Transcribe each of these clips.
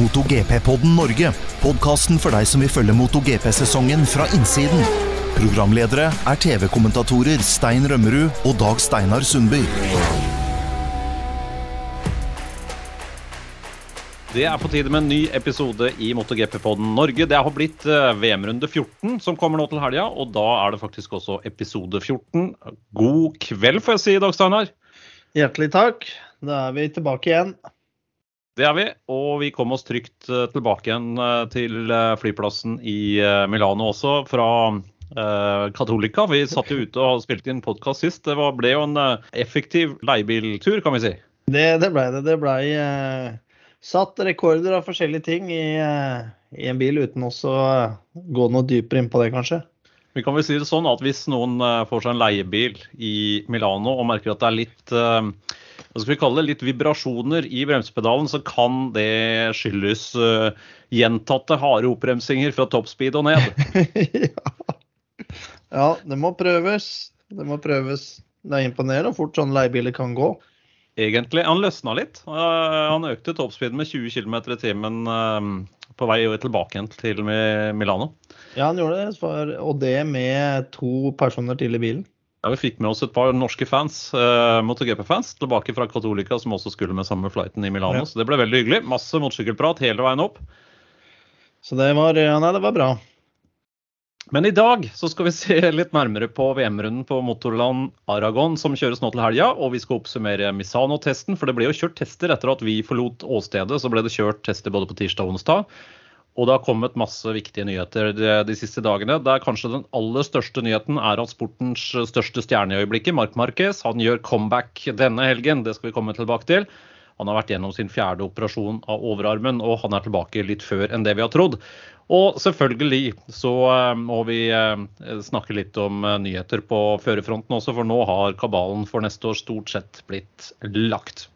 MotoGP-podden Norge. Podkasten for deg som vil følge MotoGP-sesongen fra innsiden. Programledere er TV-kommentatorer Stein Rømmerud og Dag Steinar Sundby. Det er på tide med en ny episode i MotoGP-podden Norge. Det har blitt eh, VM-runde 14 som kommer nå til helga, og da er det faktisk også episode 14. God kveld, får jeg si, Dag Steinar. Hjertelig takk. Da er vi tilbake igjen. Det er vi, og vi kom oss trygt eh, tilbake igjen eh, til eh, flyplassen i Milano også, fra eh, Katolika. Vi satt jo ute og spilte inn podkast sist. Det var, ble jo en effektiv leiebiltur, kan vi si. Det, det blei det. Det blei eh, satt rekorder av forskjellige ting i, eh, i en bil, uten også å gå noe dypere inn på det, kanskje. Vi kan vel si det sånn at hvis noen får seg en leiebil i Milano og merker at det er litt hva skal vi kalle det, litt vibrasjoner i bremsepedalen, så kan det skyldes uh, gjentatte harde oppbremsinger fra toppspeed og ned. ja. ja, det må prøves. Det må prøves. Det er imponerende hvor fort sånne leiebiler kan gå. Egentlig. Han løsna litt. Uh, Han økte toppspeeden med 20 km i timen uh, på vei tilbake igjen til Milano. Ja, han gjorde det, og det med to personer til i bilen. Ja, Vi fikk med oss et par norske fans, eh, MotoGP-fans tilbake fra Katolika, som også skulle med samme flighten i Milano. Ja. Så det ble veldig hyggelig. Masse motorsykkelprat hele veien opp. Så det var, ja, nei, det var bra. Men i dag så skal vi se litt nærmere på VM-runden på Motorland Aragon, som kjøres nå til helga. Og vi skal oppsummere Misano-testen, for det ble jo kjørt tester etter at vi forlot åstedet. Så ble det kjørt tester både på tirsdag og onsdag. Og det har kommet masse viktige nyheter de, de siste dagene. Der kanskje den aller største nyheten er at sportens største stjerne i øyeblikket, Mark Marquez, han gjør comeback denne helgen. Det skal vi komme tilbake til. Han har vært gjennom sin fjerde operasjon av overarmen, og han er tilbake litt før enn det vi har trodd. Og selvfølgelig så eh, må vi eh, snakke litt om eh, nyheter på førerfronten også, for nå har kabalen for neste år stort sett blitt lagt.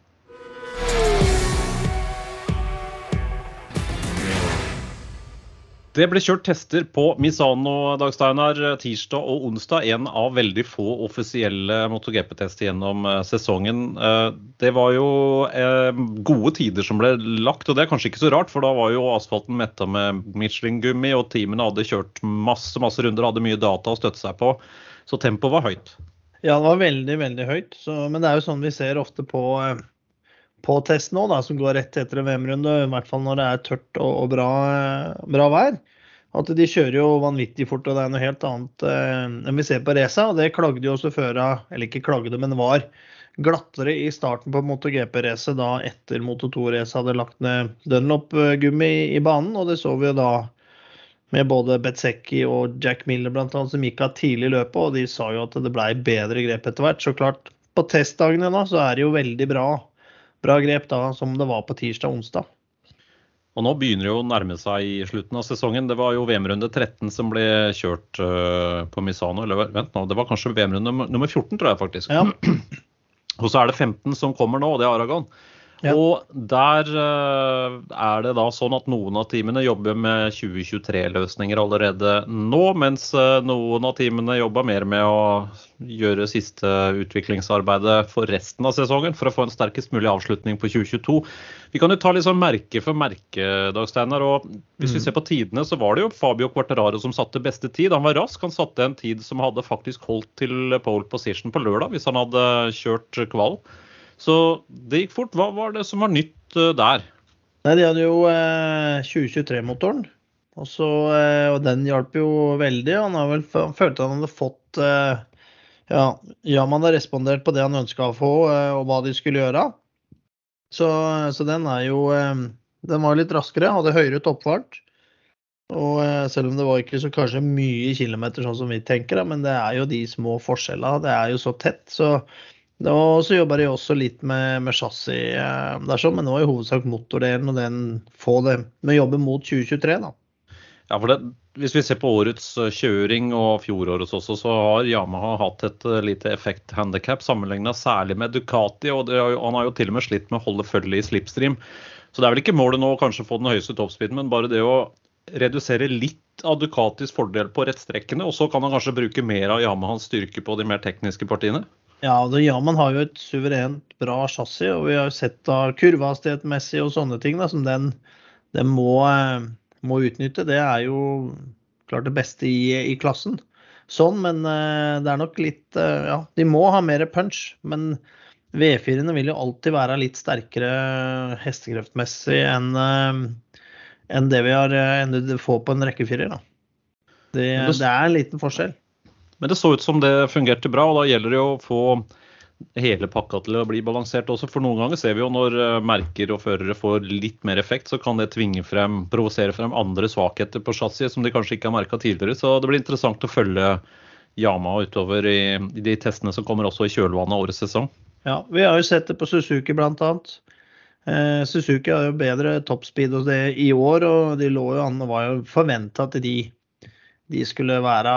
Det ble kjørt tester på Misano Dag tirsdag og onsdag. En av veldig få offisielle MotoGP-tester gjennom eh, sesongen. Eh, Det var jo eh, gode tider som ble lagt, og det er kanskje ikke så rart, for da var jo asfalten metta med Michelin-gummi, og teamene hadde kjørt masse masse runder, hadde mye data å støtte seg på. Så tempoet var høyt. Ja, det var veldig, veldig høyt. Så, men det er jo sånn vi ser ofte på, på test nå, da, som går rett etter en VM-runde, i hvert fall når det er tørt og, og bra, bra vær. At de kjører jo vanvittig fort, og det er noe helt annet eh, enn vi ser på raca. Og det klagde jo også før eller ikke klagde, men var glattere i starten på MotoGP-racet da etter Moto2-racet hadde lagt ned Dunlop-gummi i, i banen. Og det så vi jo da med både Betzecchi og Jack Miller annet, som gikk av tidlig i løpet, og de sa jo at det blei bedre grep etter hvert. Så klart, på testdagene da, så er det jo veldig bra, bra grep da, som det var på tirsdag og onsdag. Og nå begynner det jo å nærme seg i slutten av sesongen. Det var jo VM-runde 13 som ble kjørt øh, på Misano. Eller vent nå, det var kanskje VM-runde nummer- nummer 14, tror jeg faktisk. Ja. Og så er det 15 som kommer nå, og det er Aragon. Ja. Og der øh, er det da sånn at noen av teamene jobber med 2023-løsninger allerede nå, mens øh, noen av teamene jobber mer med å gjøre siste utviklingsarbeidet for resten av sesongen for å få en sterkest mulig avslutning på 2022. Vi kan jo ta litt sånn merke for merke, Dag Steinar. og Hvis vi Mm. ser på tidene, så var det jo Fabio Quarteraro som satte beste tid. Han var rask. Han satte en tid som hadde faktisk holdt til pole position på lørdag, hvis han hadde kjørt kval. Så det gikk fort. Hva var det som var nytt eh, der? Nei, de hadde jo eh, 2023-motoren, og, eh, og den hjalp jo veldig. Han vel han følte han hadde fått eh, Ja, man har respondert på det han ønska å få, eh, og hva de skulle gjøre. Så, så den er jo eh, Den var litt raskere, hadde høyere toppfart. Og eh, selv om det var ikke så kanskje mye kilometer sånn som vi tenker, da, men det er jo de små forskjellene. Det er jo så tett. Så og så jobber de også litt med, med chassis eh, der, sånn, men nå i hovedsak motordelen og den få det med å jobbe mot 2023, da. Ja, for det, Hvis vi ser på årets eh, kjøring og fjorårets også, så har Yamaha hatt et eh, lite effekthandikap sammenligna særlig med Ducati. og det Han har jo til og med slitt med å holde følge i slipstream. Så det er vel ikke målet nå å kanskje få den høyeste toppspeeden, men bare det å redusere litt av Ducatis fordel på rettstrekkene, og så kan han kanskje bruke mer av Yamahas styrke på de mer tekniske partiene? Ja, det, Yaman har jo et suverent bra chassis, og vi har jo sett da kurvehastighetsmessig og sånne ting da, som den, den må, må, utnytte. Det er jo klart det beste i, i klassen. Sånn, men det er nok litt Ja, de må ha mer punch. Men V4-ene vil jo alltid være litt sterkere hestekreftmessig enn en det vi har enn det får på en rekkefirer. Det, det er en liten forskjell. Men det så ut som det fungerte bra, og da gjelder det å få hele pakka til å bli balansert også. For noen ganger ser vi jo når eh, merker og førere får litt mer effekt, så kan det tvinge frem, provosere frem andre svakheter på chassis som de kanskje ikke har merka tidligere. Så det blir interessant å følge Yama utover i, i, de testene som kommer også i kjølvannet av årets sesong. Ja, vi har jo sett det på Suzuki bl.a. Eh, Suzuki har jo bedre toppspeed hos det i år, og de lå jo an og var jo forventa at de, de skulle være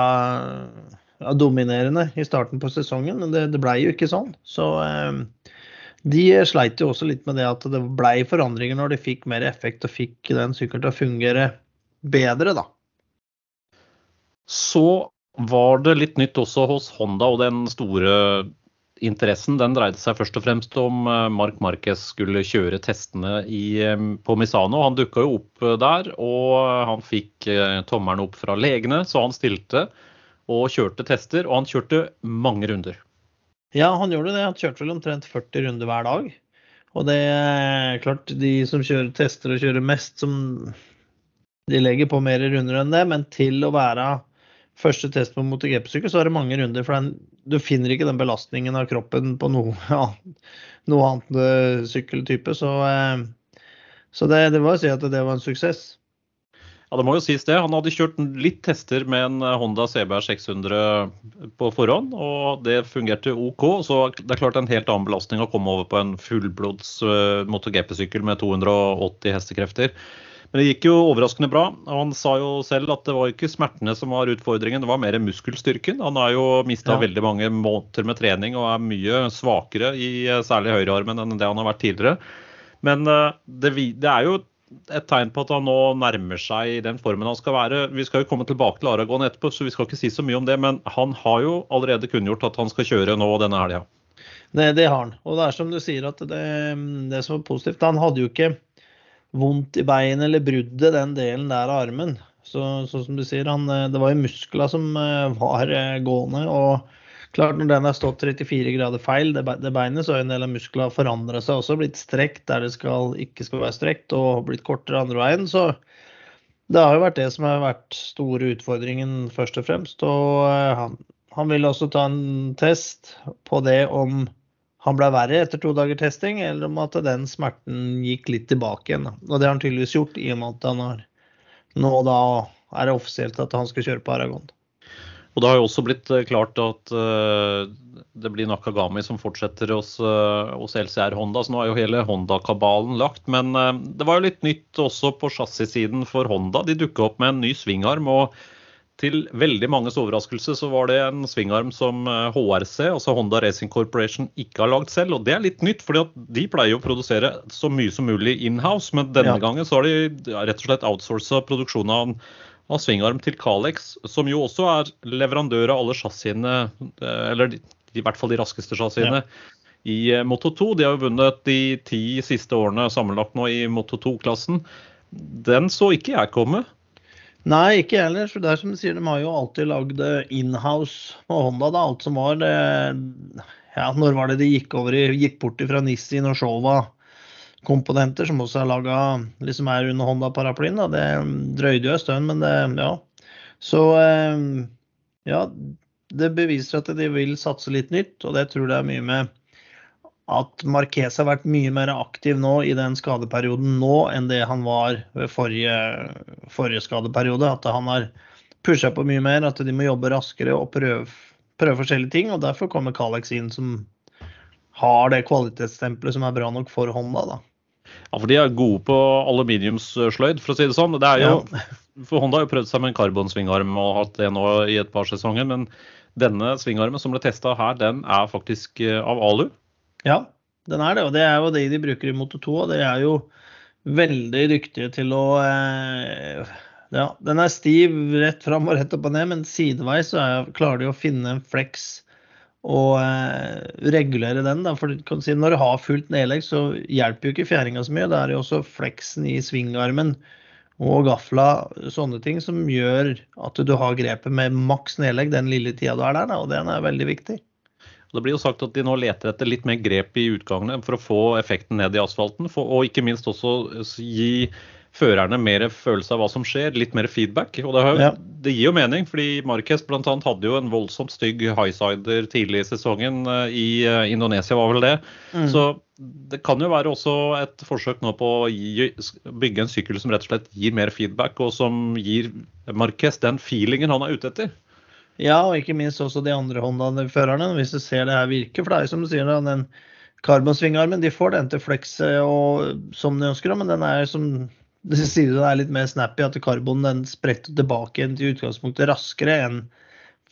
dominerende i starten på sesongen, men det, det blei jo ikke sånn. Så eh, de sleit jo også litt med det at det blei forandringer når de fikk mer effekt og fikk den sykkelen til å fungere bedre, da. Så var det litt nytt også hos Honda, og den store interessen den dreide seg først og fremst om eh, Mark Marquez skulle kjøre testene i, eh, på Misano. Han dukka jo opp eh, der, og han fikk tommelen opp fra legene, så han stilte og kjørte tester, og han kjørte mange runder. Ja, han gjorde det. Han kjørte vel omtrent 40 runder hver dag. Og det er klart, de som kjører tester og kjører mest, som de legger på mer runder enn det, men til å være første test på MotoGP-sykkel, så er det mange runder. For den, du finner ikke den belastningen av kroppen på noe, ja, noe annet eh, sykkeltype. Så, eh, så det, det var å si at det var en suksess. Ja, det må jo sies det. Han hadde kjørt litt tester med en eh, Honda CBR 600 på forhånd, og det fungerte OK. Så det er klart en helt annen belastning å komme over på en fullblods uh, MotoGP-sykkel med 280 hestekrefter. Men det gikk jo overraskende bra. og Han sa jo selv at det var ikke smertene som var utfordringen, det var mer muskelstyrken. Han har jo mista ja. veldig mange måneder med trening og er mye svakere i eh, særlig høyrearmen enn det han har vært tidligere. Men det, det er jo et tegn på at han nå nærmer seg den formen han skal være. Vi skal jo komme tilbake til Aragon etterpå, så vi skal ikke si så mye om det. Men han har jo allerede kunngjort at han skal kjøre nå denne helga. Det, det, har han. Og det er som du sier at det, det som er positivt Han hadde jo ikke vondt i beinet eller bruddet den delen der av armen. Så, så som du sier, han, det var jo muskler som eh, var eh, gående. og Klart Når den har stått 34 grader feil, det, beinet, så har en del av musklene forandra seg også. Blitt strekt der det skal, ikke skal være strekt, og blitt kortere andre veien. Så det har jo vært det som har vært store utfordringen, først og fremst. Og eh, han, han ville også ta en test på det om han ble verre etter to dager testing, eller om at den smerten gikk litt tilbake igjen. Og det har han tydeligvis gjort, i og med at han har nå da er det offisielt at han skal kjøre på Aragon. Og det har jo også blitt eh, klart at uh, det blir Nakagami som fortsetter hos, uh, hos LCR Honda. Så nå er jo hele Honda-kabalen lagt. Men det var jo litt nytt også på chassissiden for Honda. De dukka opp med en ny svingarm. og til veldig manges overraskelse så var det en svingarm som HRC, altså Honda Racing Corporation, ikke har lagd selv. Og det er litt nytt, for de pleier å produsere så mye som mulig in-house. Men denne ja. gangen så har de rett og slett outsourca produksjonen av av svingarm til Calex, som jo også er leverandør av alle chassisene, eh, eller i hvert fall de raskeste chassisene, ja. i eh, Moto 2. De har jo vunnet de ti siste årene sammenlagt nå i Moto 2-klassen. Den så ikke jeg komme. Nei, ikke jeg heller. For det er som du sier, de har jo alltid lagd eh, inhouse på Honda. Da. Alt som var det Ja, når var det de gikk over Gikk bort fra Nissin og Shova komponenter som også er laga liksom er under Honda-paraplyen. Det drøyde jo en stund, men det ja. Så eh, ja, det beviser at de vil satse litt nytt, og det tror jeg er mye med at Marquez har vært mye mer aktiv nå i den skadeperioden nå enn det han var ved forrige, forrige skadeperiode. At han har pusha på mye mer, at de må jobbe raskere og prøve, prøve forskjellige ting. og Derfor kommer Kalex inn som har det kvalitetsstempelet som er bra nok for Honda. da. Ja, for de er gode på aluminiumssløyd, for å si det sånn. Det er jo, for Honda har jo prøvd seg med en karbonsvingarm og hatt det nå i et par sesonger. Men denne svingarmen som ble testa her, den er faktisk eh, av alu. Ja, den er det. Og det er jo det de bruker i Moto 2. Og de er jo veldig dyktige til å eh, Ja, den er stiv rett fram og rett opp og ned, men sideveis så er, klarer de å finne en flex og eh, regulere den. Da. For du si, når du har fullt nedlegg, så hjelper jo ikke fjæringa så mye. Det er jo også fleksen i svingarmen og gafla, sånne ting som gjør at du har grepet med maks nedlegg den lille tida du er der, da, og den er veldig viktig. Det blir jo sagt at de nå leter etter litt mer grep i utgangene for å få effekten ned i asfalten, og ikke minst også gi førerne mer følelse av hva som skjer, litt mer feedback. Og det, har, Ja. det gir jo mening, fordi Marquez bl.a. hadde jo en voldsomt stygg highsider tidlig i sesongen. eh, I eh, Indonesia var vel det. Mm. Så det kan jo være også et forsøk nå på å gi, bygge en sykkel som rett og slett gir mer feedback, og som gir Marquez den feelingen han er ute etter. Ja, og ikke minst også de andre Honda-førerne, hvis du ser det her virke. For det er jo som du sier, den karbonsvingarmen, de får den til flex og, som de ønsker, men den er som det sier det er litt mer snappy, at karbonen den spretter tilbake igjen til utgangspunktet raskere enn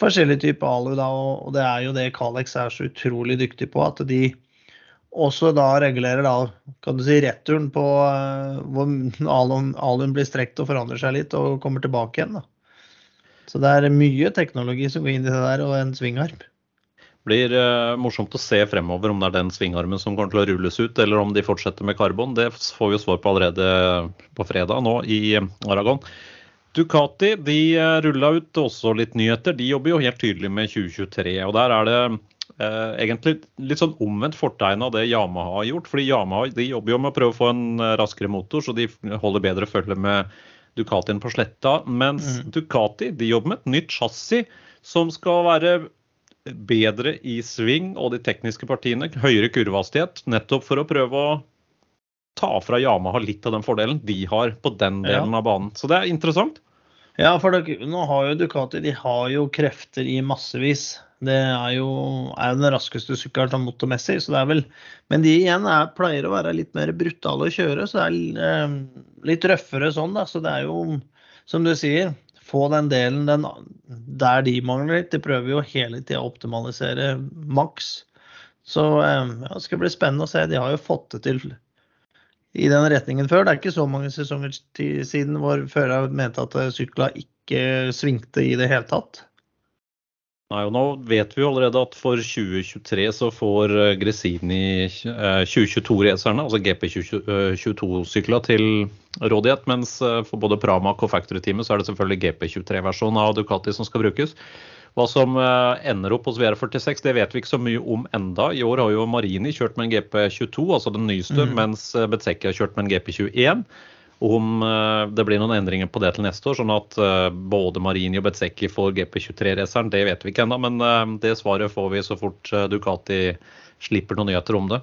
forskjellige typer alu. Da, og, det er jo det Calex er så utrolig dyktig på, at de også da regulerer da, kan du si, returen på eh, hvor aluen, aluen blir strekt og forandrer seg litt og kommer tilbake igjen. da. Så det er mye teknologi som går inn i det der, og en svingarm. Blir uh, morsomt å se fremover om det er den svingarmen som kommer til å rulles ut, eller om de fortsetter med karbon. Det får vi jo svar på allerede på fredag nå i eh, Aragon. Ducati de eh, rulla ut også litt nyheter. De jobber jo helt tydelig med 2023. og Der er det eh, egentlig litt sånn omvendt fortegn av det Yamaha har gjort. fordi Yamaha de jobber jo med å prøve å få en raskere motor, så de holder bedre følge med Ducatien på sletta. Mens Mm. Ducati de jobber med et nytt chassis som skal være bedre i sving og de tekniske partiene. Høyere kurvehastighet. Nettopp for å prøve å ta fra Yamaha litt av den fordelen de har på den Ja. delen av banen. Så det er interessant. Ja, for dere- nå har jo Ducati de har jo krefter i massevis. Det er jo, er jo den raskeste sykkelen sånn motormessig, så det er vel Men de igjen er, pleier å være litt mer brutale å kjøre, så det er eh, litt røffere sånn, da. Så det er jo, som du sier, få den delen den, der de mangler litt. De prøver jo hele tida å optimalisere maks. Så eh, ja, det skal bli spennende å se. De har jo fått det til i den retningen før. Det er ikke så mange sesonger siden hvor førere mente at sykla ikke svingte i det hele tatt. Nei, og Nå vet vi jo allerede at for 2023 så får eh, Gresini eh, 2022-racerne, altså GP22-sykler, til rådighet. Mens eh, for både Pramac og Factory-teamet så er det selvfølgelig GP23-versjonen av Ducati som skal brukes. Hva som eh, ender opp hos VR46, det vet vi ikke så mye om enda. I år har jo Marini kjørt med en GP22, altså den nyeste, mm. mens eh, har kjørt med en GP21. Om eh, det blir noen endringer på det til neste år, sånn at eh, både Marini og Bezzecchi får GP23-raceren, det vet vi ikke ennå. Men eh, det svaret får vi så fort Ducati slipper noen nyheter om det.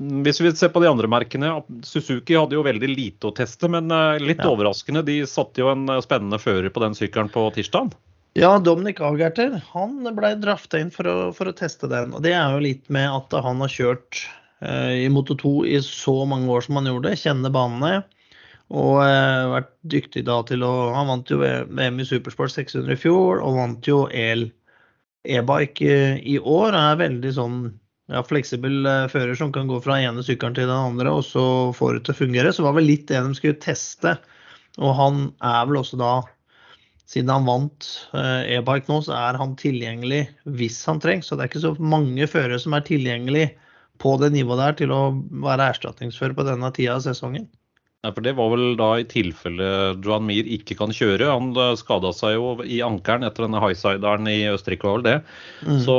Hvis vi ser på de andre merkene, Suzuki hadde jo veldig lite å teste, men litt Ja. overraskende. De satte jo en spennende fører på den sykkelen på tirsdag. Ja, Dominic Agerter han ble drafta inn for å, for å teste den. og Det er jo litt med at han har kjørt i Moto 2 i så mange år som han gjorde, kjenner banene. Og eh, vært dyktig da til å Han vant jo VM i Supersport 600 i fjor, og vant jo el e-bike eh, i år. Han er veldig sånn ja, fleksibel eh, fører som kan gå fra ene sykkelen til den andre, og så får det til å fungere. Så var vel litt det de skulle teste. Og han er vel også da siden han vant eh, e-bike nå, så er han tilgjengelig hvis han trengs. Så det er ikke så mange førere som er tilgjengelig på det nivået der til å være erstatningsfører på denne tida av sesongen. Nei, for Det var vel da i tilfelle Johan Mir ikke kan kjøre. Han skada seg jo i ankelen etter denne highsideren i Østerrike, var vel det. Mm. Så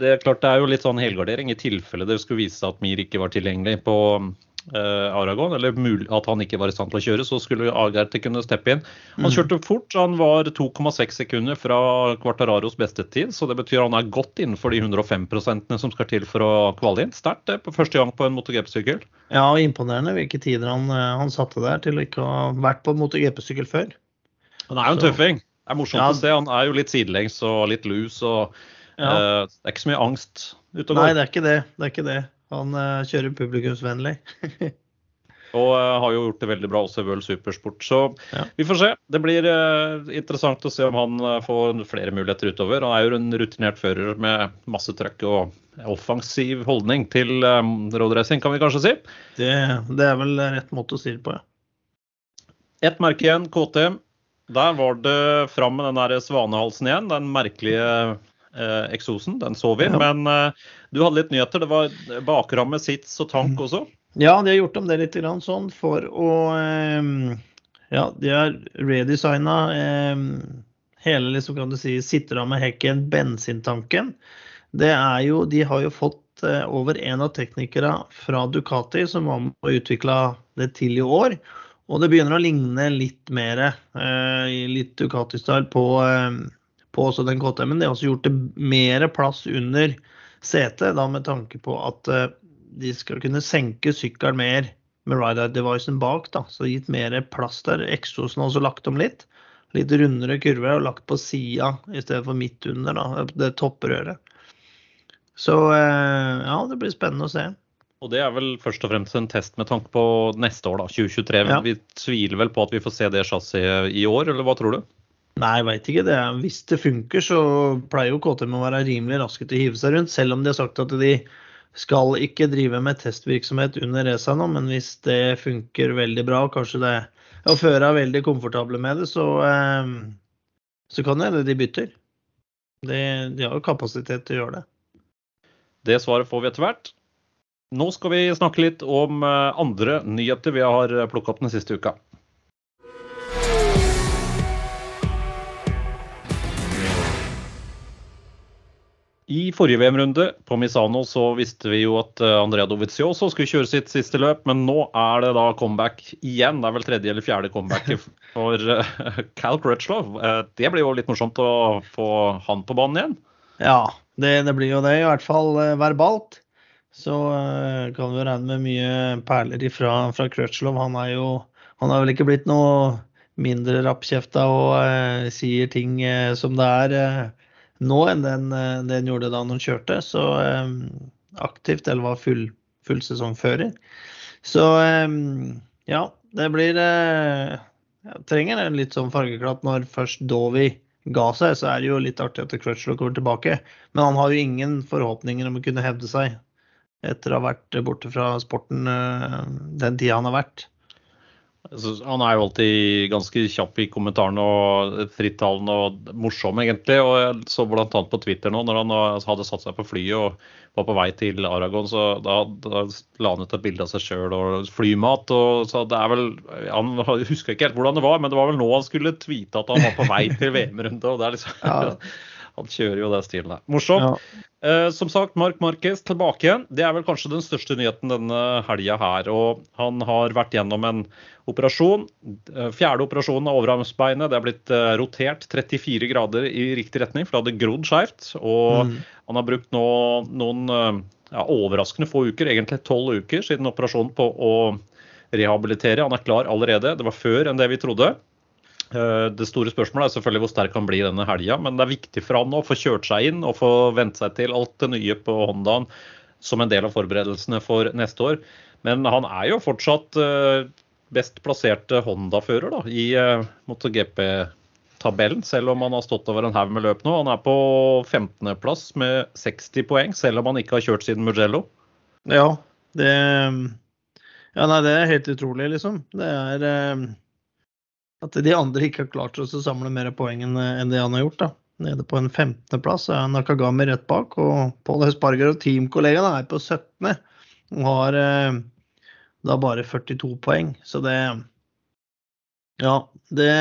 det er klart det er jo litt sånn helgardering i tilfelle det skulle vise seg at Mir ikke var tilgjengelig på eh, Aragon, eller at han ikke var i stand til å kjøre, så skulle Agerte kunne steppe inn. Han Mm. kjørte fort, han var 2,6 sekunder fra Quartararos beste tid, så det betyr han er godt innenfor de 105% som skal til for å kvale inn. Sterkt på første gang på en MotoGP-sykkel. Ja, og imponerende hvilke tider han, eh, han satte der til å ikke ha vært på en MotoGP-sykkel før. Han er jo en Så- tøffing. Det er morsomt Ja. å se. Han er jo litt sidelengs og litt lus. og Ja. eh, Det er ikke så mye angst ute og Nei, det er ikke det. det, er ikke det. Han eh, kjører publikumsvennlig. Og eh, har jo gjort det veldig bra også i World Supersport. Så Ja. vi får se. Det blir eh, interessant å se om han får flere muligheter utover. Han er jo en rutinert fører med masse trøkk og offensiv holdning til roadracing, kan vi kanskje si. Det, det er vel rett måte å si det på, ja. Ett merke igjen, KTM. Der var det fram med den der svanehalsen igjen. Den merkelige eksosen. Den så vi. Ja. Men eh, du hadde litt nyheter. Det var bakramme, sits og tank også. Ja, de har gjort om det litt grann sånn for å eh, Ja, de har redesigna eh, hele liksom, kan du si, sitteramme, hekken, bensintanken. Det er jo De har jo fått eh, over en av teknikere fra Ducati som var med og utvikla det til i år. Og det begynner å ligne litt mer eh, litt Ducati-style på, eh, på også den KTM-en. De har også gjort det mer plass under setet, da med tanke på at eh, de skal kunne senke sykkelen mer med ride-out-devicen bak. da, Så gitt mer plass der. Eksosen har også lagt om litt. Litt rundere kurver og lagt på sida i stedet for midt under, da, det topprøret. Så eh, ja, det blir spennende å se. Og det er vel først og fremst en test med tanke på neste år, da, 2023. Ja. Vi tviler vel på at vi får se det chassiset i år, eller hva tror du? Nei, jeg veit ikke. Det hvis det funker, så pleier jo KTM å være rimelig raske til å hive seg rundt. Selv om de har sagt at de skal ikke drive med testvirksomhet under raca nå, men hvis det funker veldig bra, og kanskje det og førerne er veldig komfortable med det, så, eh, så kan det hende de bytter. De, de har jo kapasitet til å gjøre det. Det svaret får vi etter hvert. Nå skal vi snakke litt om eh, andre nyheter vi har plukka opp den siste uka. I forrige VM-runde på Misano så visste vi jo at eh, Andrea Dovizioso skulle kjøre sitt siste løp, men nå er det da comeback igjen. Det er vel tredje eller fjerde comebacket for eh, Cal Crutchlow. Eh, Det blir jo litt morsomt å få han på banen igjen. Ja, det, det blir jo det, i hvert fall verbalt. Så kan vi regne med mye perler ifra, fra Crutchlow. Han er jo Han har vel ikke blitt noe mindre rappkjefta og eh, sier ting eh, som det er eh, nå, enn den, den gjorde da han kjørte. Så eh, aktivt, eller var full, full sesongfører. Så eh, ja, det blir eh, jeg trenger en litt sånn fargeklatt når først Dovi ga seg, så er det jo litt artig at Crutchlow kommer tilbake. Men han har jo ingen forhåpninger om å kunne hevde seg etter å ha vært borte fra sporten eh, den tida han har vært. Han er jo alltid ganske kjapp i kommentarene og frittalende og morsom, egentlig. Og jeg så bl.a. på Twitter nå, når han hadde satt seg på flyet og var på vei til Aragon, så da, da la han ut et bilde av seg sjøl og flymat. Og, så det er vel Han huska ikke helt hvordan det var, men det var vel nå han skulle tweete at han var på vei til VM-runde. og det er liksom Ja. Han kjører jo den stilen der. Morsomt. Ja. Eh, som sagt, Mark Marquez tilbake igjen. Det er vel kanskje den største nyheten denne helga her. Og han har vært gjennom en operasjon. Eh, Fjerde operasjonen av overarmsbeinet. Det er blitt eh, rotert 34 grader i riktig retning, for det hadde grodd skeivt. Og Mm. han har brukt nå noen eh, ja, overraskende få uker, egentlig tolv uker, siden operasjonen på å rehabilitere. Han er klar allerede. Det var før enn det vi trodde. Eh, Det store spørsmålet er selvfølgelig hvor sterk han blir denne helga, men det er viktig for han å få kjørt seg inn og få vent seg til alt det nye på Hondaen som en del av forberedelsene for neste år. Men han er jo fortsatt eh, best plasserte Honda-fører i eh, MotoGP-tabellen, selv om han har stått over en haug med løp nå. Han er på 15.-plass med 60 poeng, selv om han ikke har kjørt siden Mugello. Ja, det Ja, nei, det er helt utrolig, liksom. Det er at de andre ikke har klart å samle mer poeng enn det han har gjort, da. Nede på en 15.-plass er Nakagami rett bak, og Pål Esparger og teamkollegaene er på 17. og har eh, da bare 42 poeng. Så det Ja, det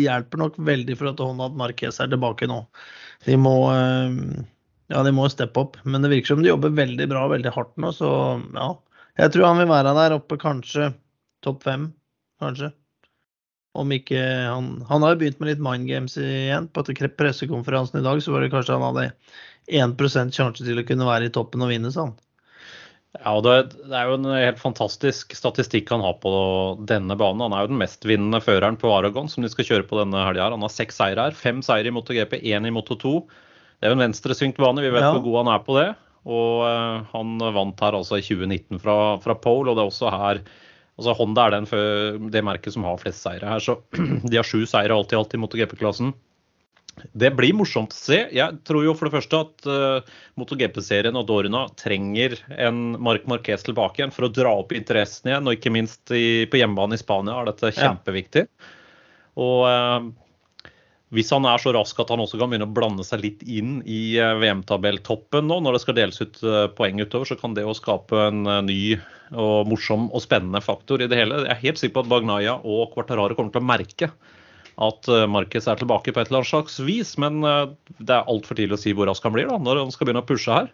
hjelper nok veldig for at Honda at Marquez er tilbake nå. De må eh, ja, de må steppe opp. Men det virker som de jobber veldig bra og veldig hardt nå, så ja. Jeg tror han vil være der oppe, kanskje topp fem, kanskje. Om ikke han Han har jo begynt med litt mind games igjen. På pressekonferansen i dag så var det kanskje han hadde 1% sjanse til å kunne være i toppen og vinne, sa han. Ja, og det, det er jo en helt fantastisk statistikk han har på denne banen. Han er jo den mestvinnende føreren på Aragon som de skal kjøre på denne helga. Han har seks seire her. Fem seire i MotoGP, én i Moto2. Det er jo en venstresvingt bane, vi vet Ja. hvor god han er på det. Og eh, han vant her altså i 2019 fra, fra Pole, og det er også her altså Honda er den, det merket som har flest seire her, så de har sju seire alt i alt i MotoGP-klassen. Det blir morsomt å se. Jeg tror jo for det første at uh, MotoGP-serien og Dorna trenger en Mark Marquez tilbake igjen for å dra opp interessen igjen. Og ikke minst i, på hjemmebane i Spania er dette Ja. kjempeviktig. Og eh, hvis han er så rask at han også kan begynne å blande seg litt inn i eh, VM-tabelltoppen nå, når det skal deles ut eh, poeng utover, så kan det jo skape en eh, ny og morsom og spennende faktor i det hele. Jeg er helt sikker på at Bagnaya og Quartararo kommer til å merke at Marquez er tilbake på et eller annet slags vis, men det er altfor tidlig å si hvor rask han blir da, når han skal begynne å pushe her.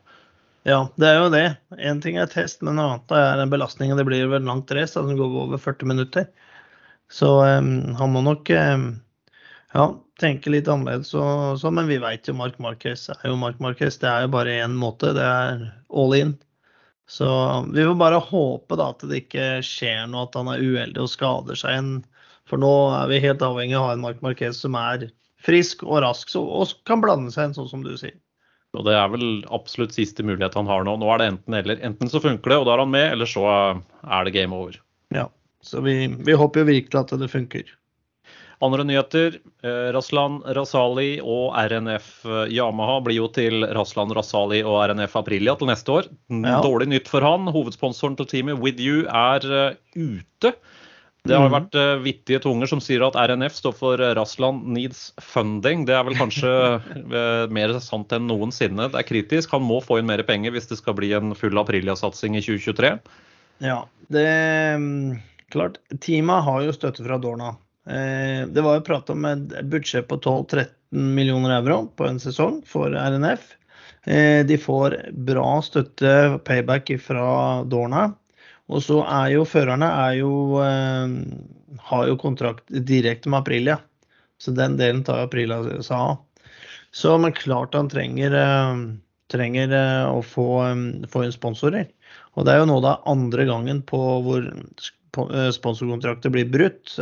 Ja, det er jo det. Én ting er test, men noe annet er den belastningen. Det blir vel langt race, den går over 40 minutter. Så um, han må nok um, ja, tenker litt annerledes. Og, så, men vi vet jo Mark Marquez er jo Mark Marquez. Det er jo bare én måte. Det er all in. Så vi får bare håpe da at det ikke skjer noe, at han er uheldig og skader seg igjen. For nå er vi helt avhengig av å ha en Mark Marquez som er frisk og rask og kan blande seg inn, sånn som du sier. Og Det er vel absolutt siste mulighet han har nå. Nå er det enten eller. Enten så funker det, og da er han med, eller så er det game over. Ja, så vi, vi håper jo virkelig at det funker. Andre nyheter. Eh, Raslan Rasali og RNF eh, Yamaha blir jo til Raslan Rasali og RNF Aprilia til neste år. Ja. Dårlig nytt for han. Hovedsponsoren til teamet With You er uh, ute. Det har mhm. vært vittige tunger som sier at RNF står for Raslan Needs Funding. Det er vel kanskje mer sant enn noensinne. Det er kritisk. Han må få inn mer penger hvis det skal bli en full Aprilia-satsing i 2023. Ja, det er klart. Teamet har jo støtte fra Dorna. Eh, det var jo prat om et budsjett på 12-13 millioner euro på en sesong for RNF. Eh, de får bra støtte, payback fra Dorna. Og så er jo førerne er jo, eh, har jo kontrakt direkte med Aprilia. Så den delen tar Aprilia seg av. Så men klart han trenger, trenger å få, få inn sponsorer. Og det er jo nå det andre gangen på hvor sponsorkontrakter blir brutt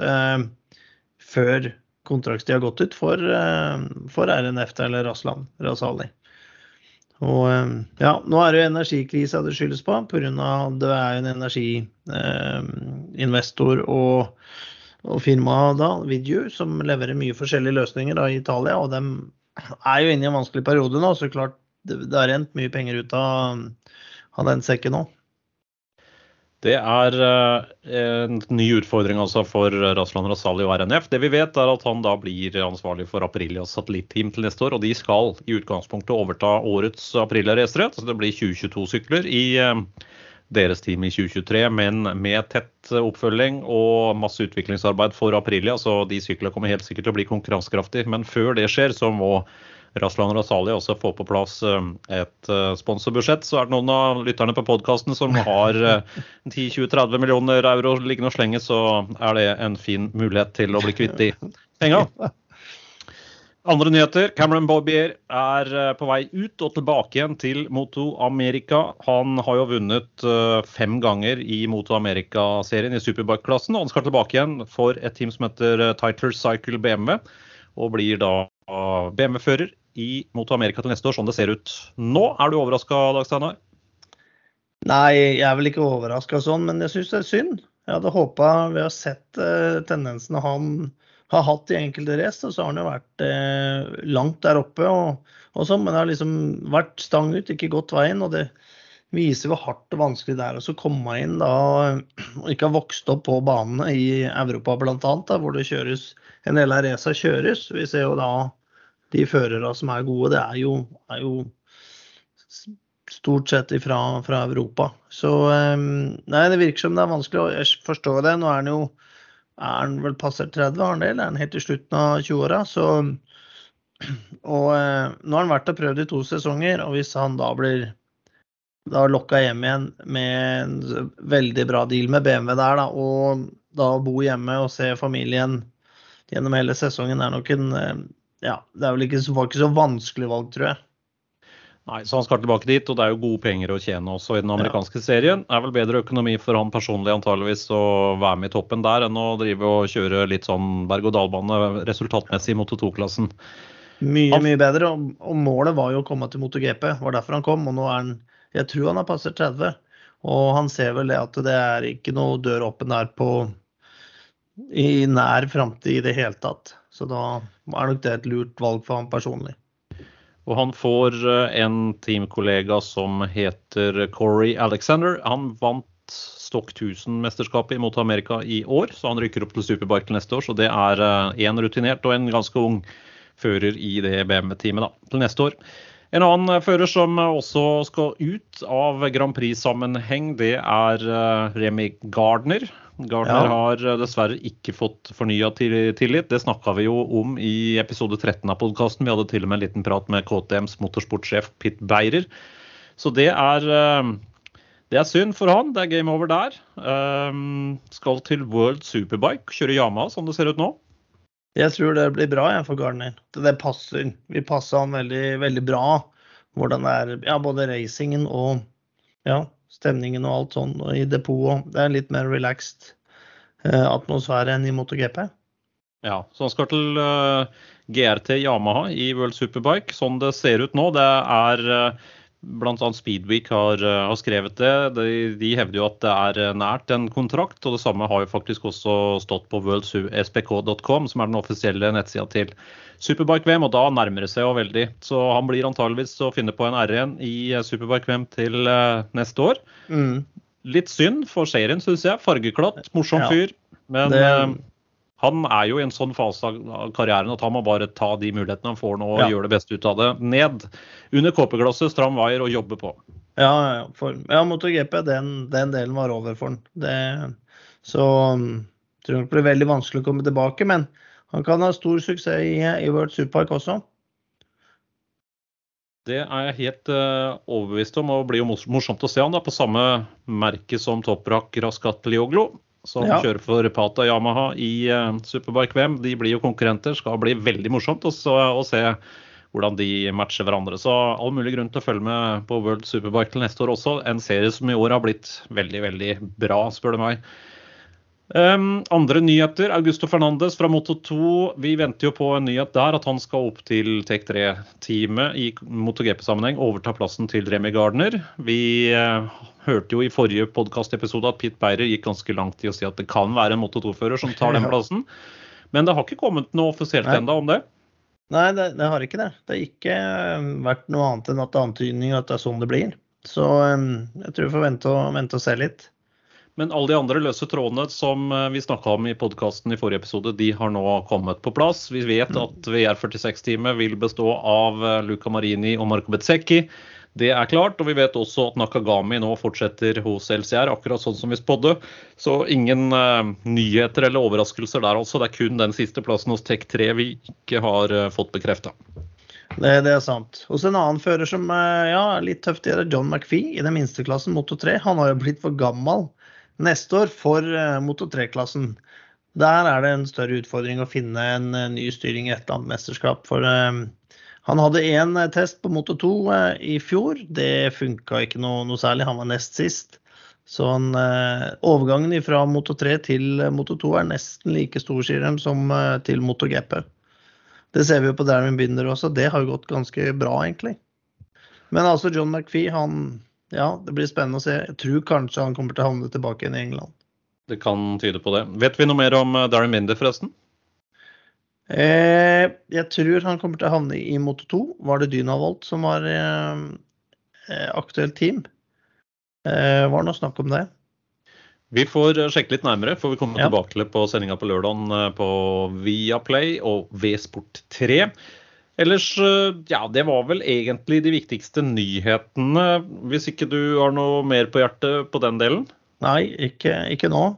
før kontraktstida har gått ut for, eh, for RNF eller Raslan Rasali. Og eh, ja, nå er det jo energikrisa det skyldes på, pga. det er en energiinvestor eh, og, og firma da, Vidju, som leverer mye forskjellige løsninger da, i Italia. Og de er jo inne i en vanskelig periode nå, så klart det, det har rent mye penger ut av, av den sekken nå. Det er eh, en ny utfordring altså for Raslan Rasali og RNF. Det vi vet er at han da blir ansvarlig for Aprilias satellitteam til neste år. Og de skal i utgangspunktet overta årets Aprilia-racere. Så det blir 2022-sykler i eh, deres team i 2023, men med tett oppfølging og masse utviklingsarbeid for Aprilia. Så de syklene kommer helt sikkert til å bli konkurransekraftige. Men før det skjer, så må Raslan Rasali også får på plass eh, et eh, sponsorbudsjett. Så er det noen av lytterne på podkasten som har 10-20-30 eh, millioner euro liggende og slenge, så er det en fin mulighet til å bli kvitt de penga. Andre nyheter. Cameron Bobier er på vei ut og tilbake igjen til Moto America. Han har jo vunnet fem ganger i Moto America-serien i superbike-klassen. Og han skal tilbake igjen for et team som heter Titler Cycle BMW. Og blir da BMW-fører i mot Amerika til neste år, sånn det ser ut nå. Er du overraska, Dag Steinar? Nei, jeg er vel ikke overraska sånn, men jeg syns det er synd. Jeg hadde håpa vi har sett uh, tendensene han har hatt i enkelte race, og så har han jo vært eh, langt der oppe og, og sånn, men det har liksom vært stang ut, ikke gått veien. og det viser hvor hardt og vanskelig det er å komme inn da, og ikke ha vokst opp på banene i Europa bl.a., hvor det kjøres en del av raca kjøres. Vi ser jo da de førerne som er gode, det er jo, er jo stort sett fra, fra, Europa. Så ehm, nei, det virker som det er vanskelig, å forstå det. Nå er han jo er han vel passert 30, har han det? Eller er han helt i slutten av 20-åra? Så Og eh, nå har han vært og prøvd i to sesonger, og hvis han da blir da lokka hjem igjen med en veldig bra deal med BMW der, da, og da bo hjemme og se familien gjennom hele sesongen er nok en eh, ja, det er vel ikke, var ikke så vanskelig valg, tror jeg. Nei, så han skal tilbake dit, og det er jo gode penger å tjene også i den amerikanske ja. serien. Det er vel bedre økonomi for han personlig antageligvis å være med i toppen der, enn å drive og kjøre litt sånn berg-og-dal-bane resultatmessig i Moto 2-klassen. Mye, mye bedre. Og, og, målet var jo å komme til MotoGP, var derfor han kom. Og nå er han Jeg tror han har passert 30. Og han ser vel det at det er ikke noe dør åpen der på i nær framtid i det hele tatt. Så da er nok det et lurt valg for han personlig. Og han får eh, en teamkollega som heter Corey Alexander. Han vant Stokk 1000-mesterskapet mot Amerika i år, så han rykker opp til superbike neste år. Så det er én eh, rutinert og en ganske ung fører i det BM-teamet til neste år. En annen fører som også skal ut av Grand Prix-sammenheng, det er Remi Gardner. Gardner ja. har eh, dessverre ikke fått fornya tillit. Det snakka vi jo om i episode 13 av podkasten. Vi hadde til og med en liten prat med KTMs motorsportsjef Pitt Beirer. Så det er, eh, det er synd for han. Det er game over der. Um, skal til World Superbike, kjøre Yamaha som det ser ut nå. Jeg tror det blir bra jeg, for Gardner. Det passer. Vi passer han veldig, veldig bra. Hvordan det er ja, både racingen og ja, stemningen og alt sånn i depotet. Det er litt mer relaxed eh, atmosfære enn i MotoGP. Ja, så han skal til eh, GRT Yamaha i World Superbike. Sånn det ser ut nå, det er uh, Bl.a. Speedweek har, uh, har, skrevet det. De, de, hevder jo at det er nært en kontrakt. og Det samme har jo faktisk også stått på worldspk.com, som er den offisielle nettsida til Superbike-VM, og da nærmer det seg jo veldig. Så han blir antageligvis å finne på en R1 i eh, Superbike-VM til neste år. Mm. Litt synd for serien, syns jeg. Fargeklatt, morsom fyr. Men det... han er jo i en sånn fase av karrieren at han må bare ta de mulighetene han får nå og ja. gjøre det beste ut av det. Ned under kåpeglasset, stram vaier og jobbe på. Ja, ja, for, ja MotoGP, den, den, delen var over for han. Det, så tror jeg det blir veldig vanskelig å komme tilbake. Men han kan ha stor suksess i, i World Superpark også. Det er jeg helt uh, overbevist om, og blir jo morsomt å se han da, på samme merke som Toprak Raskat Lioglo, som ja. kjører for Pata Yamaha i uh, Superbike VM. De blir jo konkurrenter. Skal bli veldig morsomt også, å se hvordan de matcher hverandre. Så all mulig grunn til å følge med på World Superbike til neste år også. En serie som i år har blitt veldig, veldig bra, spør du meg. Um, andre nyheter. Augusto Fernandes fra Moto2. Vi venter jo på en nyhet der, at han skal opp til Tek 3-teamet i MotoGP-sammenheng. Overta plassen til Remi Gardner. Vi uh, hørte jo i forrige podkastepisode at Pete Beirer gikk ganske langt i å si at det kan være en Moto2-fører som tar den plassen. Men det har ikke kommet noe offisielt ennå om det? Nei, det, det, har ikke det. Det har ikke eh, vært noe annet enn at det er antydning at det er sånn det blir. Så um, jeg tror vi får vente og, vente og se litt. Men alle de andre løse trådene som eh, vi snakka om i podkasten i forrige episode, de har nå kommet på plass. Vi vet mm. at VR46-teamet vil bestå av eh, Luca Marini og Marco Bezzecchi. Det er klart, og vi vet også at Nakagami nå fortsetter hos LCR, akkurat sånn som vi spådde. Så ingen uh, nyheter eller overraskelser der, altså. Det er kun den siste plassen hos Tech 3 vi ikke har uh, fått bekrefta. Det, det, er sant. Hos en annen fører som uh, ja, litt tøft, det er John McPhee i den minste klassen, Moto 3. Han har jo blitt for gammel neste år for uh, Moto 3-klassen. Der er det en større utfordring å finne en uh, ny styring i et eller annet mesterskap. For uh, han hadde én test på Moto 2 i fjor. Det funka ikke noe, noe, særlig. Han var nest sist. Så han, overgangen fra Moto 3 til Moto 2 er nesten like stor sier de, som til Moto GP. Det ser vi jo på Darren Binder også. Det har jo gått ganske bra, egentlig. Men altså, John McPhee, han ja, det blir spennende å se. Jeg tror kanskje han kommer til å havne tilbake igjen i England. Det kan tyde på det. Vet vi noe mer om eh, Darren Minder, forresten? Eh, jeg tror han kommer til å havne i Moto 2. Var det Dynavolt som var eh, eh, aktuelt team? Eh, var det noe snakk om det? Vi får eh, sjekke litt nærmere, for vi kommer ja. tilbake på sendinga på lørdag på Viaplay og V-Sport 3. Ellers, eh, ja, det var vel egentlig de viktigste nyhetene. Hvis ikke du har noe mer på hjertet på den delen? Nei, ikke, ikke nå.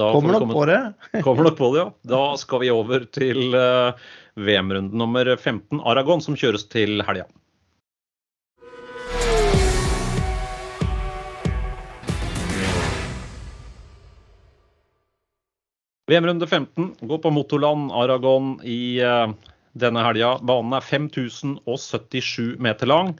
Da kommer nok på det. kommer nok på det, ja. Da skal vi over til uh, VM-runde nummer 15, Aragon, som kjøres til helga. VM-runde 15 går på Motorland Aragon i uh, denne helga. Banen er 5077 meter lang.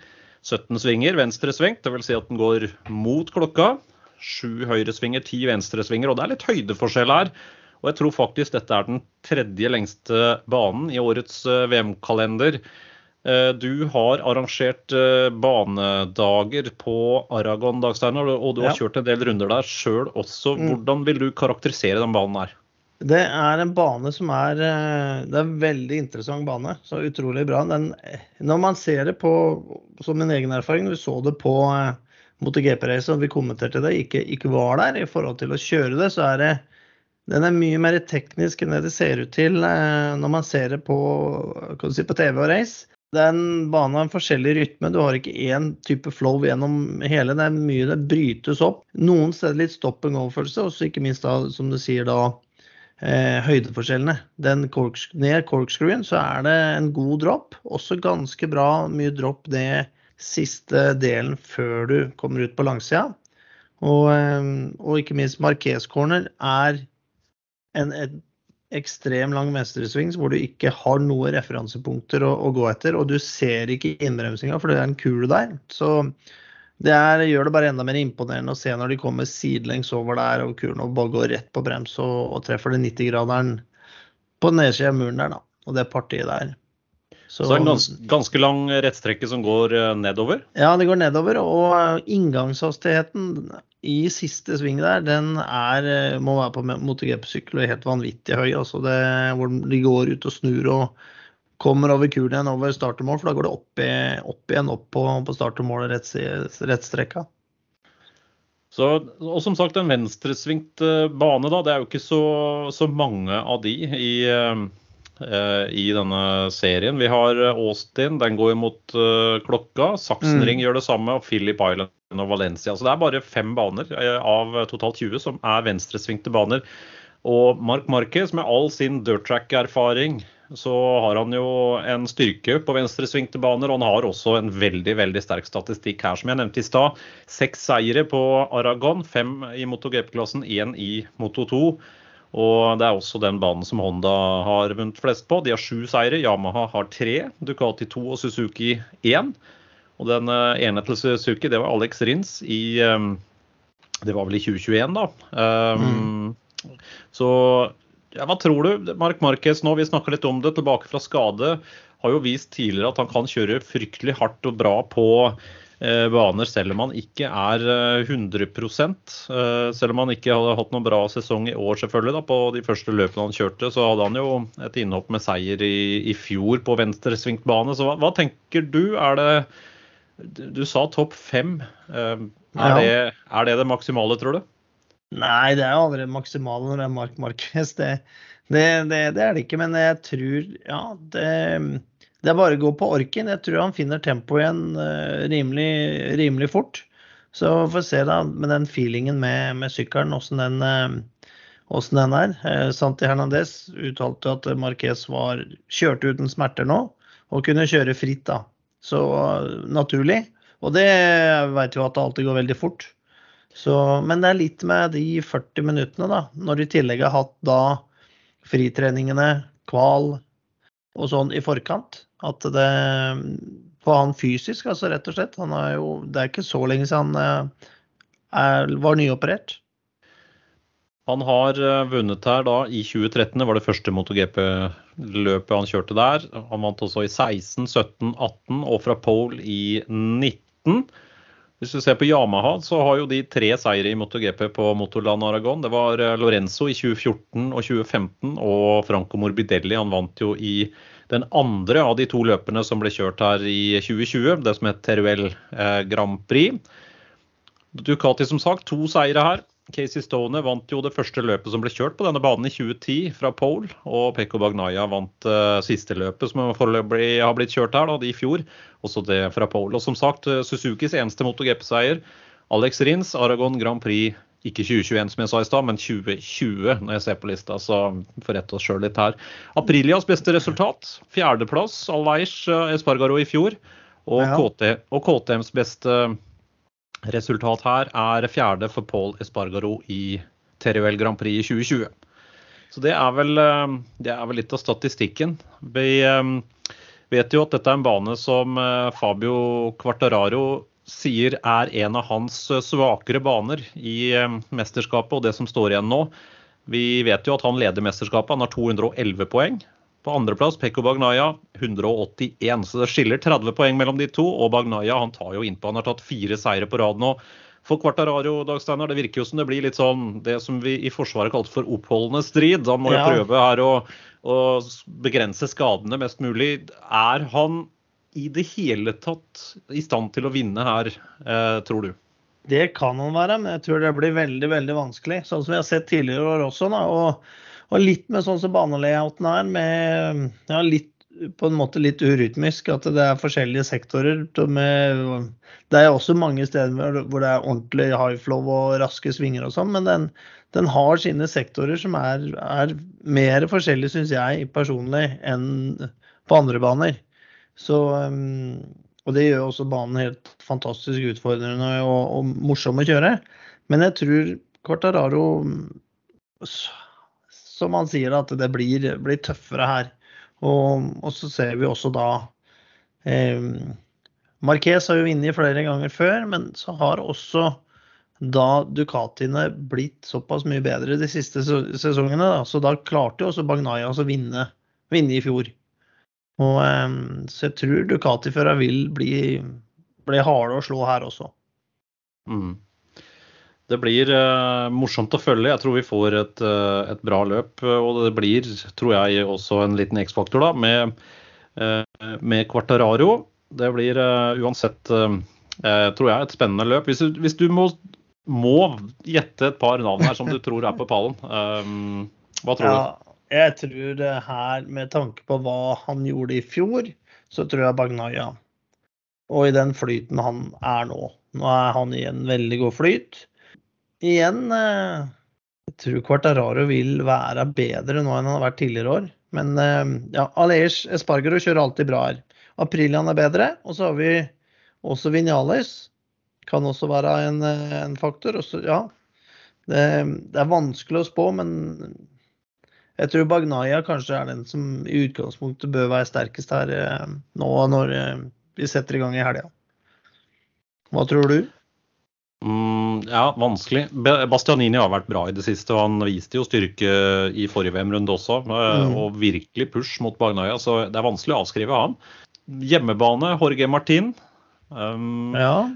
17 svinger, venstre svengt, dvs. Si at den går mot klokka. Sju høyresvinger, ti venstresvinger, og det er litt høydeforskjell her. Og jeg tror faktisk dette er den tredje lengste banen i årets eh, VM-kalender. Eh, du har arrangert eh, banedager på Aragon, Dagsteiner, og du har kjørt en del runder der sjøl også. Mm. Hvordan vil du karakterisere den banen her? Det er en bane som er eh, Det er en veldig interessant bane. Så utrolig bra. Den, når man ser det på som min egen erfaring, vi så det på eh, MotoGP-race og vi kommenterte det, ikke, ikke var der i forhold til å kjøre det, så er det den er mye mer teknisk enn det det ser ut til eh, når man ser det på, si, på TV og race. Den banen har en forskjellig rytme. Du har ikke én type flow gjennom hele. Det er mye det brytes opp. Noen steder litt stopp and go-følelse, og ikke minst da, som du sier da, eh, høydeforskjellene. Den korks, ned corkscrewen så er det en god dropp. Også ganske bra mye dropp ned siste delen før du kommer ut på langsida. Og, eh, og ikke minst Marques corner er en, en ekstrem lang venstresving hvor du ikke har noen referansepunkter å, å, gå etter, og du ser ikke innbremsinga, for det er en kule der. Så det er, gjør det bare enda mer imponerende å se når de kommer sidelengs over der, og kulen og bare går rett på brems og, og treffer den 90-graderen på nedsida av muren der, da. Og det partiet der. Så, så det er en ganske, ganske lang rettstrekke som går eh, nedover? Ja, det går nedover. Og inngangshastigheten i siste sving der, den er, eh, må være på MotoGP-sykkel og helt vanvittig høy. altså det, Hvor de går ut og snur og kommer over kulen igjen over startermål. For da går det opp, i, opp igjen opp på, på startermålet rett, rett strekka. Så, og som sagt, en venstresvingt eh, bane, da. Det er jo ikke så, så mange av de i, uh, i denne serien. Vi har Austin, den går mot klokka. Saksenring mm. gjør det samme, og Philip Island og Valencia. Så det er bare fem baner eh, av totalt 20 som er venstresvingte baner. Og Mark Marquez, med all sin dirttrack-erfaring, så har han jo en styrke på venstresvingte baner. Og han har også en veldig veldig sterk statistikk her, som jeg nevnte i stad. Seks seire på Aragon, fem i MotoGP-klassen, én i Moto 2. Og det er også den banen som Honda har vunnet flest på. De har sju seire. Yamaha har tre. Ducati to og Suzuki én. Og den eh, ene til Suzuki, det var Alex Rins i ehm, Det var vel i 2021, da. Um, mm. Så ja, hva tror du? Mark Marquez nå, vi snakker litt om det, tilbake fra skade. Har jo vist tidligere at han kan kjøre fryktelig hardt og bra på eh, baner, selv om han ikke er 100 eh, Selv om han ikke hadde hatt noen bra sesong i år, selvfølgelig. da, På de første løpene han kjørte, så hadde han jo et innhopp med seier i, i fjor på venstresvingt bane. Så hva, hva tenker du? Er det du sa topp fem. Eh, er, det, er, det, det maksimale, tror du? Nei, det er jo aldri maksimalt når det er Mark Marquez. Det, det, det, det, er det ikke. Men jeg tror Ja, det, er bare å gå på orken. Jeg tror han finner tempoet igjen uh, rimelig, rimelig, fort. Så får vi se da med den feelingen med, med sykkelen, åssen den, uh, den, er. Uh, Santi Hernandez uttalte at Marquez var kjørte uten smerter nå og kunne kjøre fritt. da. Så naturlig. Og det vet jo at det alltid går veldig fort. Så, men det er litt med de 40 minuttene, da. Når du i tillegg har hatt da fritreningene, kval og sånn i forkant. At det På han fysisk, altså rett og slett. Han er jo Det er ikke så lenge siden han eh, er, var nyoperert. Han har eh, vunnet her da i 2013. Det var det første MotoGP-løpet han kjørte der. Han vant også i 16, 17, 18 og fra pole i 19. Hvis du ser på Yamaha, så har jo de tre seire i MotoGP på Motorland Aragon. Det var eh, Lorenzo i 2014 og 2015, og Franco Morbidelli han vant jo i den andre av de to løpene som ble kjørt her i 2020, det som het Teruel eh, Grand Prix. Ducati som sagt, to seire her. Casey Stone vant jo det første løpet som ble kjørt på denne banen i 2010 fra pole. Og Pekko Bagnaya vant uh, siste løpet som foreløpig har blitt kjørt her da, i fjor. Også det fra pole. Og som sagt, uh, Suzukis eneste MotoGP-seier. Alex Rins, Aragon Grand Prix. Ikke 2021 som jeg sa i stad, men 2020 når jeg ser på lista. Så får rette oss sjøl litt her. Aprilias beste resultat. Fjerdeplass. Alveish uh, Espargaro i fjor. Og, ja. KT, og KTMs beste Resultat her er fjerde for Paul Espargaro i Teruel Grand Prix i 2020. Så det er vel, eh, det er vel litt av statistikken. Vi eh, vet jo at dette er en bane som eh, Fabio Quartararo sier er en av hans svakere baner i mesterskapet og det som står igjen nå. Vi vet jo at han leder mesterskapet. Han har 211 poeng. På andreplass Pekko Bagnaya 181, så det skiller 30 poeng mellom de to. Og Bagnaya han tar jo innpå. Han har tatt fire seire på rad nå. For Quartararo, Dag Steinar, det virker jo som det blir litt sånn det som vi i Forsvaret kalte for oppholdende strid. Han må jo ja. prøve her å, å, begrense skadene mest mulig. Er han i det hele tatt i stand til å vinne her, eh, tror du? Det kan han være, men jeg tror det blir veldig veldig vanskelig. Sånn som vi har sett tidligere år også. Da, og, og, litt med sånn som banelayouten er, med ja, litt, på en måte litt urytmisk. At det er forskjellige sektorer. Med, det er også mange steder hvor det er ordentlig high flow og raske svinger og sånn, men den, den, har sine sektorer som er, er mer forskjellige, syns jeg personlig, enn på andre baner. Så um, og det gjør også banen helt fantastisk utfordrende og, og morsom å kjøre. Men jeg tror Quartararo Som han sier, at det blir, blir tøffere her. Og, og, så ser vi også da eh, Marquez har jo vunnet flere ganger før, men så har også da Ducatiene blitt såpass mye bedre de siste sesongene. Da. Så da klarte jo også Bagnaya å vinne, vinne i fjor. Og, ehm, så jeg tror Ducati-førerne vil bli, bli harde å slå her også. Mm. Det blir uh, morsomt å følge. Jeg tror vi får et, uh, et, bra løp. Og det blir, tror jeg, også en liten X-faktor da, med, uh, med Quartararo. Det blir uansett, tror jeg, et spennende løp. Hvis hvis du må, må, gjette et par navn her som du tror er på pallen, hva tror ja. du? Jeg tror det her, med tanke på hva han gjorde i fjor, så tror jeg Bagnaya. Og i den flyten han er nå. Nå er han i en veldig god flyt. Igjen, eh, jeg tror Quartararo vil være bedre nå enn han har vært tidligere år. Men eh, ja, Aleix Espargaro kjører alltid bra her. Aprilian er bedre. Og så har vi også Vinales. Kan også være en, eh, en faktor. Også, ja, det, det, er vanskelig å spå, men jeg tror Bagnaya kanskje er den som i utgangspunktet bør være sterkest her nå når vi setter i gang i helga. Hva tror du? Mm, ja, vanskelig. Bastianini har vært bra i det siste. og Han viste jo styrke i forrige VM-runde også. Eh, mm. Og virkelig push mot bagnøya så det er vanskelig å avskrive ham. Hjemmebane, Jorge Martin. Um, ja.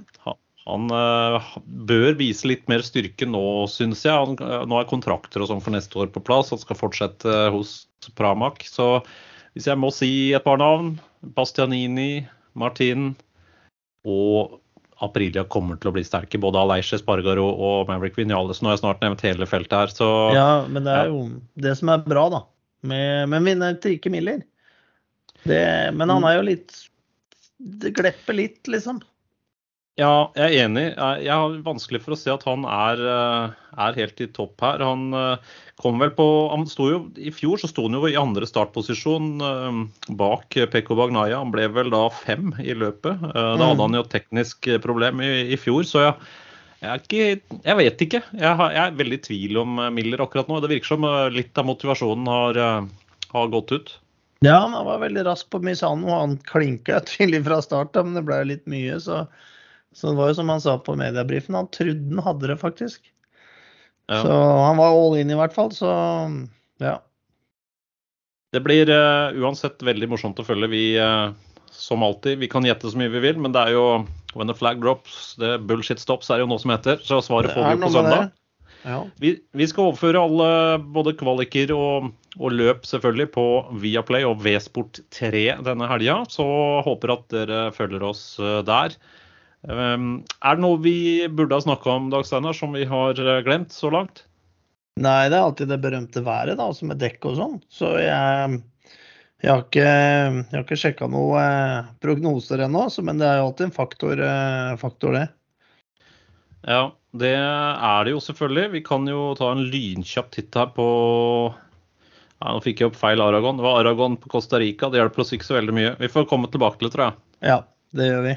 Han uh, bør vise litt mer styrke nå, syns jeg. Han, uh, nå er kontrakter og sånn for neste år på plass. Han skal fortsette uh, hos Pramac. Så hvis jeg må si et par navn Bastianini, Martin og Aprilia kommer til å bli sterke. Både Aleiche Spargaro og Maverick Vinales. Nå har jeg snart nevnt hele feltet her, så Ja, men det er jo det som er bra, da. Med, men vinner Trike Miller. Det, men han er jo litt Det glepper litt, liksom. Ja, jeg er enig. Jeg har vanskelig for å se at han er, eh, er helt i topp her. Han eh, kom vel på han jo, I fjor så sto han jo i andre startposisjon eh, bak Pekko Bagnaya. Han ble vel da fem i løpet. Da hadde han jo teknisk problem i, i fjor. Så jeg, jeg, ikke, jeg, vet ikke. Jeg, har, jeg, er veldig i tvil om Miller akkurat nå. Det virker som litt av motivasjonen har, har gått ut. Ja, han var veldig rask på Misano. Han klinka tydelig fra start, men det ble litt mye. så så det var jo som han sa på mediebrifen, han trodde han hadde det faktisk. Ja. Så han var all in i hvert fall, så ja. Det blir uh, uansett veldig morsomt å følge. Vi, uh, som alltid, vi kan gjette så mye vi vil, men det er jo when the flag drops, the bullshit stops, er jo noe som heter. Så svaret får vi på søndag. Ja. Vi, vi, skal overføre alle både kvaliker og, og, løp selvfølgelig på Viaplay og V-sport 3 denne helga. Så håper at dere følger oss uh, der. Ehm, er det noe vi burde ha snakka om, Dag Steinar, som vi har eh, glemt så langt? Nei, det er alltid det berømte været, da, som er dekk og sånn. Så jeg, jeg har ikke, jeg ikke sjekka noen eh, prognoser ennå, men det er jo alltid en faktor, eh, faktor, det. Ja, det er det jo selvfølgelig. Vi kan jo ta en lynkjapp titt her på ja, Nå fikk jeg opp feil Aragon. Det var Aragon på Costa Rica. Det hjelper oss ikke så veldig mye. Vi får komme tilbake til det, tror jeg. Ja, det gjør vi.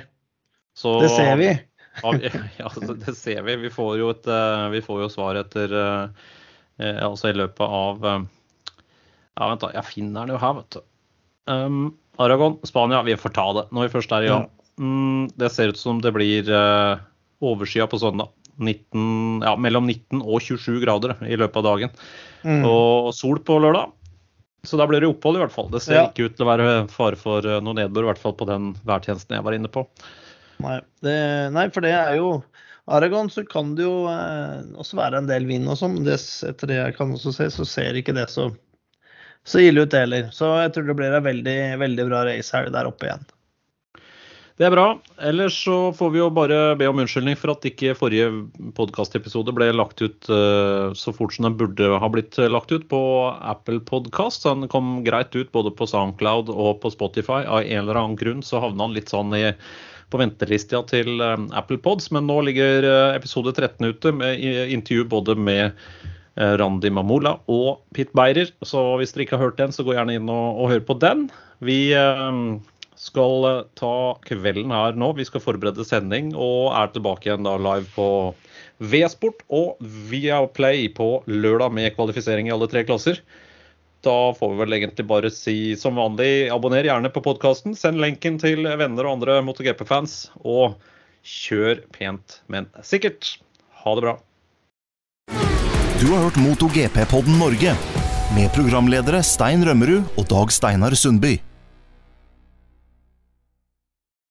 Så, det ser vi. ja, det ser vi. Vi får jo, et, eh, vi får jo svar etter eh, eh, Altså i løpet av Ja, vent, da. Jeg finner den jo her, vet du. Um, Aragon, Spania. Vi får ta det når vi først er i gang. Mm, det ser ut som det blir uh, overskya på søndag. 19, ja, mellom 19 og 27 grader i løpet av dagen. Mm. Og sol på lørdag. Så da blir det opphold, i hvert fall. Det ser ja. ikke ut til å være fare for noe nedbør, i hvert fall på den værtjenesten jeg var inne på. Nei, det, nei, for det er jo Aragon så kan det jo eh, også være en del vind og sånn. Etter det jeg kan også se, så ser ikke det så, så ille ut heller. Så jeg tror det blir en veldig, veldig bra racehelg der oppe igjen. Det er bra. Ellers så får vi jo bare be om unnskyldning for at ikke forrige podkastepisode ble lagt ut uh, så fort som den burde ha blitt lagt ut på Apple Podkast. Den kom greit ut både på Soundcloud og på Spotify. Av en eller annen grunn så havna den litt sånn i, på ventelista til uh, Apple Pods. Men nå ligger uh, episode 13 ute med intervju både med Randi Mamola og Pit Beirer. Så hvis dere ikke har hørt den, så gå gjerne inn og, og hør på den. Vi skal eh, ta kvelden her nå. Vi skal forberede sending og er tilbake igjen da live på V-sport og Viaplay på lørdag med kvalifisering i alle tre klasser. Da får vi vel egentlig bare si som vanlig, abonner gjerne på podkasten. Send lenken til venner og andre MotoGP-fans. Og kjør pent, men sikkert. Ha det bra. Du har hørt MotoGP-podden Norge med programledere Stein Rømmerud og Dag Steinar Sundby.